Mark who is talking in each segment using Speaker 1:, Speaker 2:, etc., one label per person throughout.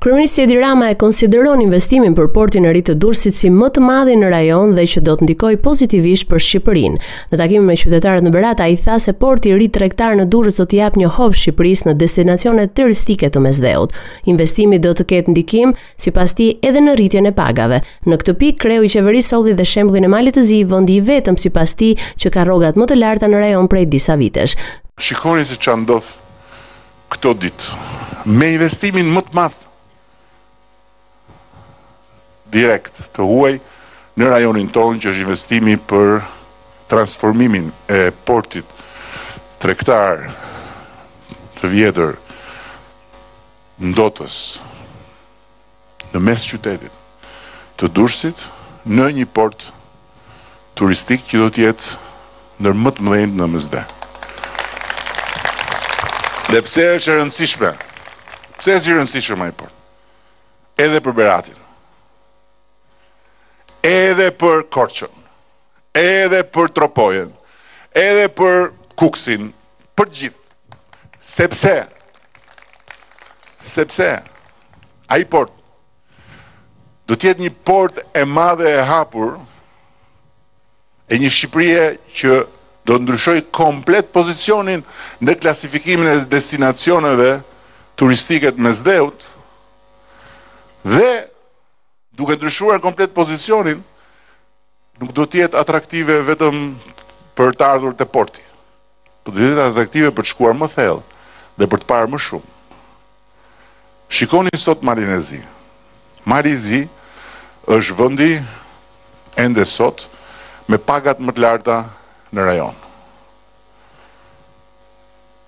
Speaker 1: Kryeministri Edi Rama e konsideron investimin për portin e ri të Durrësit si më të madhin në rajon dhe që do të ndikojë pozitivisht për Shqipërinë. Në takimin me qytetarët në Berat, ai tha se porti i ri tregtar në Durrës do të japë një hov Shqipërisë në destinacione turistike të Mesdheut. Investimi do të ketë ndikim Sipas tij, edhe në rritjen e pagave. Në këtë pikë, kreu i qeverisë solli dhe shembullin e Malit të Zi, vendi i vetëm, sipas tij, që ka rrogat më të larta në rajon prej disa vitesh.
Speaker 2: Shikoni se ça ndodh këto ditë. Me investimin më të madh direkt të huaj në rajonin tonë, që është investimi për transformimin e portit tregtar të vjetër ndotës, në mes qytetit të Durrësit, në një port turistik që do të jetë ndër më të mëdhenjtë në Mesdhe. Dhe pse është e rëndësishme? Pse është i rëndësishëm ai port? Edhe për Beratin. Edhe për Korçën. edhe për Tropojën, edhe për Kuksin, për të gjithë. Sepse sepse ai port do të jetë një portë e madhe e hapur e një Shqipërie që do ndryshojë komplet pozicionin në klasifikimin e destinacioneve turistike të Mesdheut dhe duke ndryshuar komplet pozicionin nuk do të jetë atraktive vetëm për të ardhur te porti. Po do të jetë atraktive për të shkuar më thellë dhe për të parë më shumë. Shikoni sot Malin e Zi. Mali i Zi është vendi ende sot me pagat më të larta në rajon.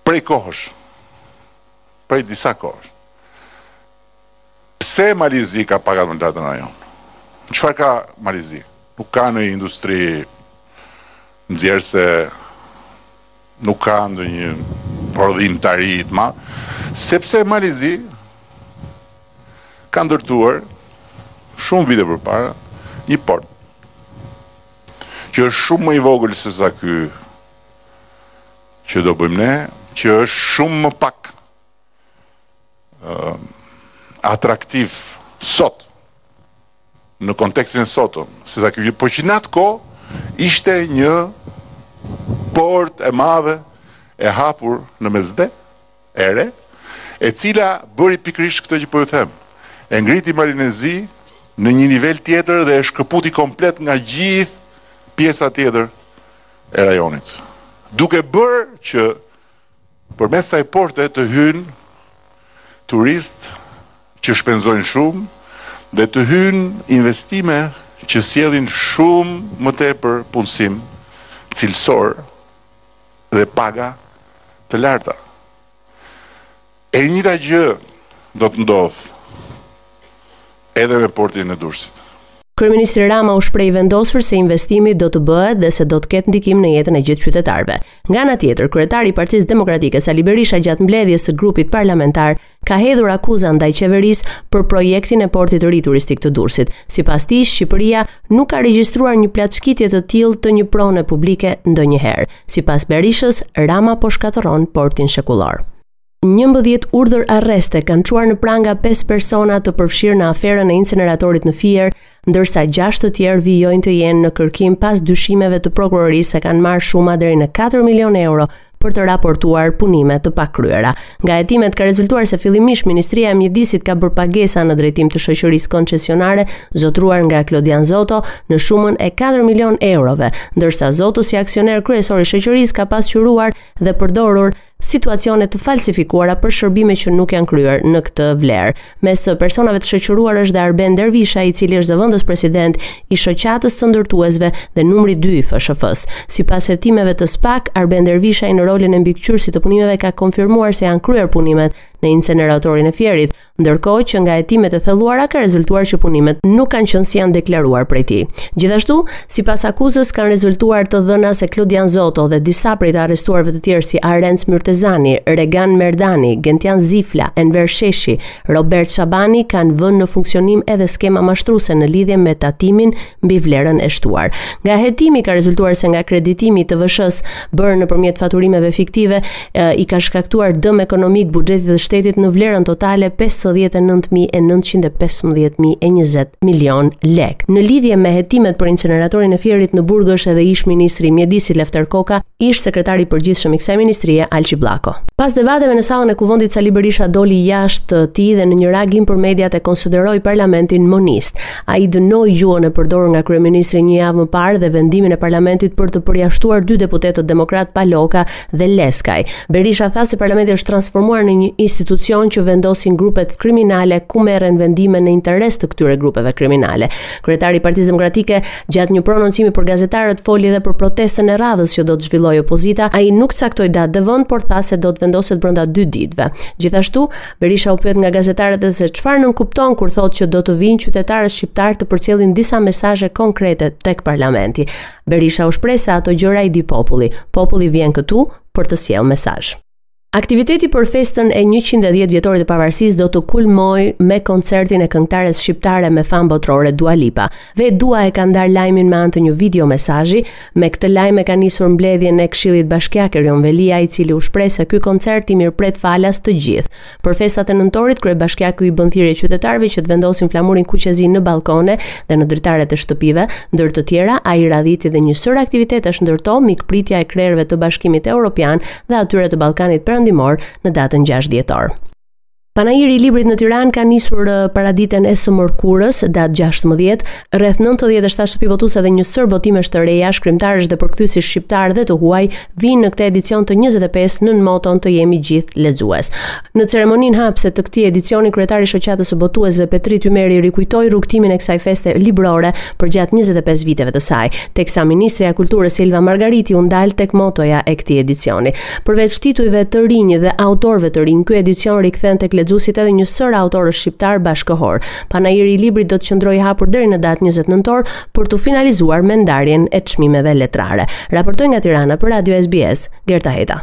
Speaker 2: Prej kohësh, prej disa kohësh, Pse Mali i Zi ka pagat më të larta në rajon? Çfarë ka Mali i Zi? Nuk ka ndonjë industri nxjerrëse nuk ka ndonjë prodhim të ri të madh, sepse Mali i Zi ka ndërtuar shumë vite përpara një port që është shumë më i vogël se sa ky që do bëjmë ne, që është shumë më pak atraktiv sot, në kontekstin e sotëm, se sa kjo, po që në atë kohë ishte një portë e madhe e hapur në Mesdhe, e re, e cila bëri pikërisht këtë që po ju them, e ngriti Malin e Zi në një nivel tjetër dhe e shkëputi komplet nga gjithë pjesa tjetër e rajonit. Duke bërë që Përmes kësaj porte të hyjnë turistë që shpenzojnë shumë dhe të hyjnë investime që sjellin shumë më tepër punësim cilësor dhe paga të larta. E njëjta gjë do të ndodhë edhe me portin e Durrësit.
Speaker 1: Kryeministri Rama u shpreh i vendosur se investimi do të bëhet dhe se do të ketë ndikim në jetën e gjithë qytetarëve. Nga ana tjetër, kryetari i Partisë Demokratike Sali Berisha gjatë mbledhjes së grupit parlamentar ka hedhur akuza ndaj qeverisë për projektin e portit të ri turistik të Durrësit. Sipas tij, Shqipëria nuk ka regjistruar një plaçkitje të tillë të një prone publike ndonjëherë. Sipas Berishës, Rama po shkatërron portin shekullor. Njëmbëdhjetë urdhër arreste kanë çuar në pranga pesë persona të përfshirë në aferën e inceneratorit në Fier, ndërsa gjashtë të tjerë vijojnë të jenë në kërkim pas dyshimeve të prokurorisë se kanë marrë shuma deri në 4 milionë euro për të raportuar punime të pakryera. Nga hetimet ka rezultuar se fillimisht Ministria e Mjedisit ka bërë pagesa në drejtim të shoqërisë koncesionare zotëruar nga Klodian Zoto në shumën e 4 milion eurove, ndërsa Zoto si aksioner kryesor i shoqërisë ka pasqyruar dhe përdorur situacione të falsifikuara për shërbime që nuk janë kryer në këtë vlerë. Mes personave të shoqëruar është dhe Arben Dervishaj, i cili është zëvendëspresident i shoqatës të ndërtuesve dhe numri 2 i FSHF-s. Sipas hetimeve të SPAK, Arben Dervishaj në rolin e mbikëqyrësit të punimeve ka konfirmuar se janë kryer punimet në inceneratorin e Fierit, ndërkohë që nga hetimet e thelluara ka rezultuar që punimet nuk kanë qenë si janë deklaruar prej tij. Gjithashtu, sipas akuzës kanë rezultuar të dhëna se Klodian Zoto dhe disa prej të arrestuarve të tjerë si Arenc Myrtezani, Regan Merdani, Gentian Zifla, Enver Sheshi, Robert Shabani kanë vënë në funksionim edhe skema mashtruese në lidhje me tatimin mbi vlerën e shtuar. Nga hetimi ka rezultuar se nga kreditimi i TVSH-së bërë nëpërmjet faturimeve fiktive i ka shkaktuar dëm ekonomik buxhetit të shtetit në vlerën totale 59915.020 milion lek. Në lidhje me hetimet për inceneratorin e Fierit në burg është edhe ish-ministri i Mjedisit Lefter Koka, ish-sekretari i përgjithshëm i kësaj ministrie Alqi Bllako. Pas debateve në sallën e Kuvendit Sali Berisha doli jashtë tij dhe në një reagim për mediat e konsideroi parlamentin monist. Ai dënoi gjuhën e përdorur nga kryeministri një javë më parë dhe vendimin e parlamentit për të përjashtuar dy deputetët demokratë Paloka dhe Leskaj. Berisha tha se parlamenti është transformuar në një institucion që vendosin grupet kriminale ku merren vendime në interes të këtyre grupeve kriminale. Kryetari i Partisë Demokratike gjatë një prononcimi për gazetarët foli edhe për protestën e radhës që do të zhvillojë opozita. Ai nuk caktoi datë dhe vend, por tha se do të vendoset brenda dy ditëve. Gjithashtu, Berisha u pyet nga gazetarët dhe se çfarë nënkupton kur thotë që do të vijnë qytetarët shqiptarë të përcjellin disa mesazhe konkrete tek parlamenti. Berisha u shpreh se ato gjëra i di populli. Populli vjen këtu për të sjellë mesazh. Aktiviteti për festën e 110 vjetorit të pavarësisë do të kulmojë me koncertin e këngëtares shqiptare me famë botërore Dua Lipa. Dhe Dua e ka ndarë lajmin me anë të një video mesazhi, me këtë lajm e ka nisur mbledhjen e Këshillit Bashkiak Erion Veliaj, i cili u shpreh se ky koncert i mirëpret falas të gjithë. Për festat e nëntorit, kryebashkiaku u bën thirrje qytetarëve që të vendosin flamurin kuqezi në ballkone dhe në dritaret e shtëpive, ndër të tjera, ai radhiti dhe një sërë aktivitetesh ndër to mikpritja e krerëve të Bashkimit Europian dhe atyre të Ballkanit Perëndimor në datën 6 dhjetor. Panairi i librit në Tiranë ka nisur uh, paraditen e së mërkurës, datë 16, rreth 97 shtëpi botuese dhe një sërë botimesh të reja, shkrimtarësh dhe përkthyesish shqiptarë dhe të huaj vijnë në këtë edicion të 25 nën moton të jemi gjithë lexues. Në ceremoninë hapëse të këtij edicioni kryetari i Shoqatës së Botuesve Petrit Ymeri rikujtoi rrugëtimin e kësaj feste librore përgjatë 25 viteve të saj, teksa ministrja e Kulturës Elva Margariti u ndal tek motoja e këtij edicioni. Përveç titujve të rinj dhe autorëve të rinj, ky edicion rikthen tek lexuesit edhe një sërë autorësh shqiptarë bashkëkohorë. Panairi i librit do të qëndrojë i hapur deri në datë 20 nëntor për t'u finalizuar me ndarjen e çmimeve letrare. Raportoi nga Tirana për Radio SBS, Gerta Heta.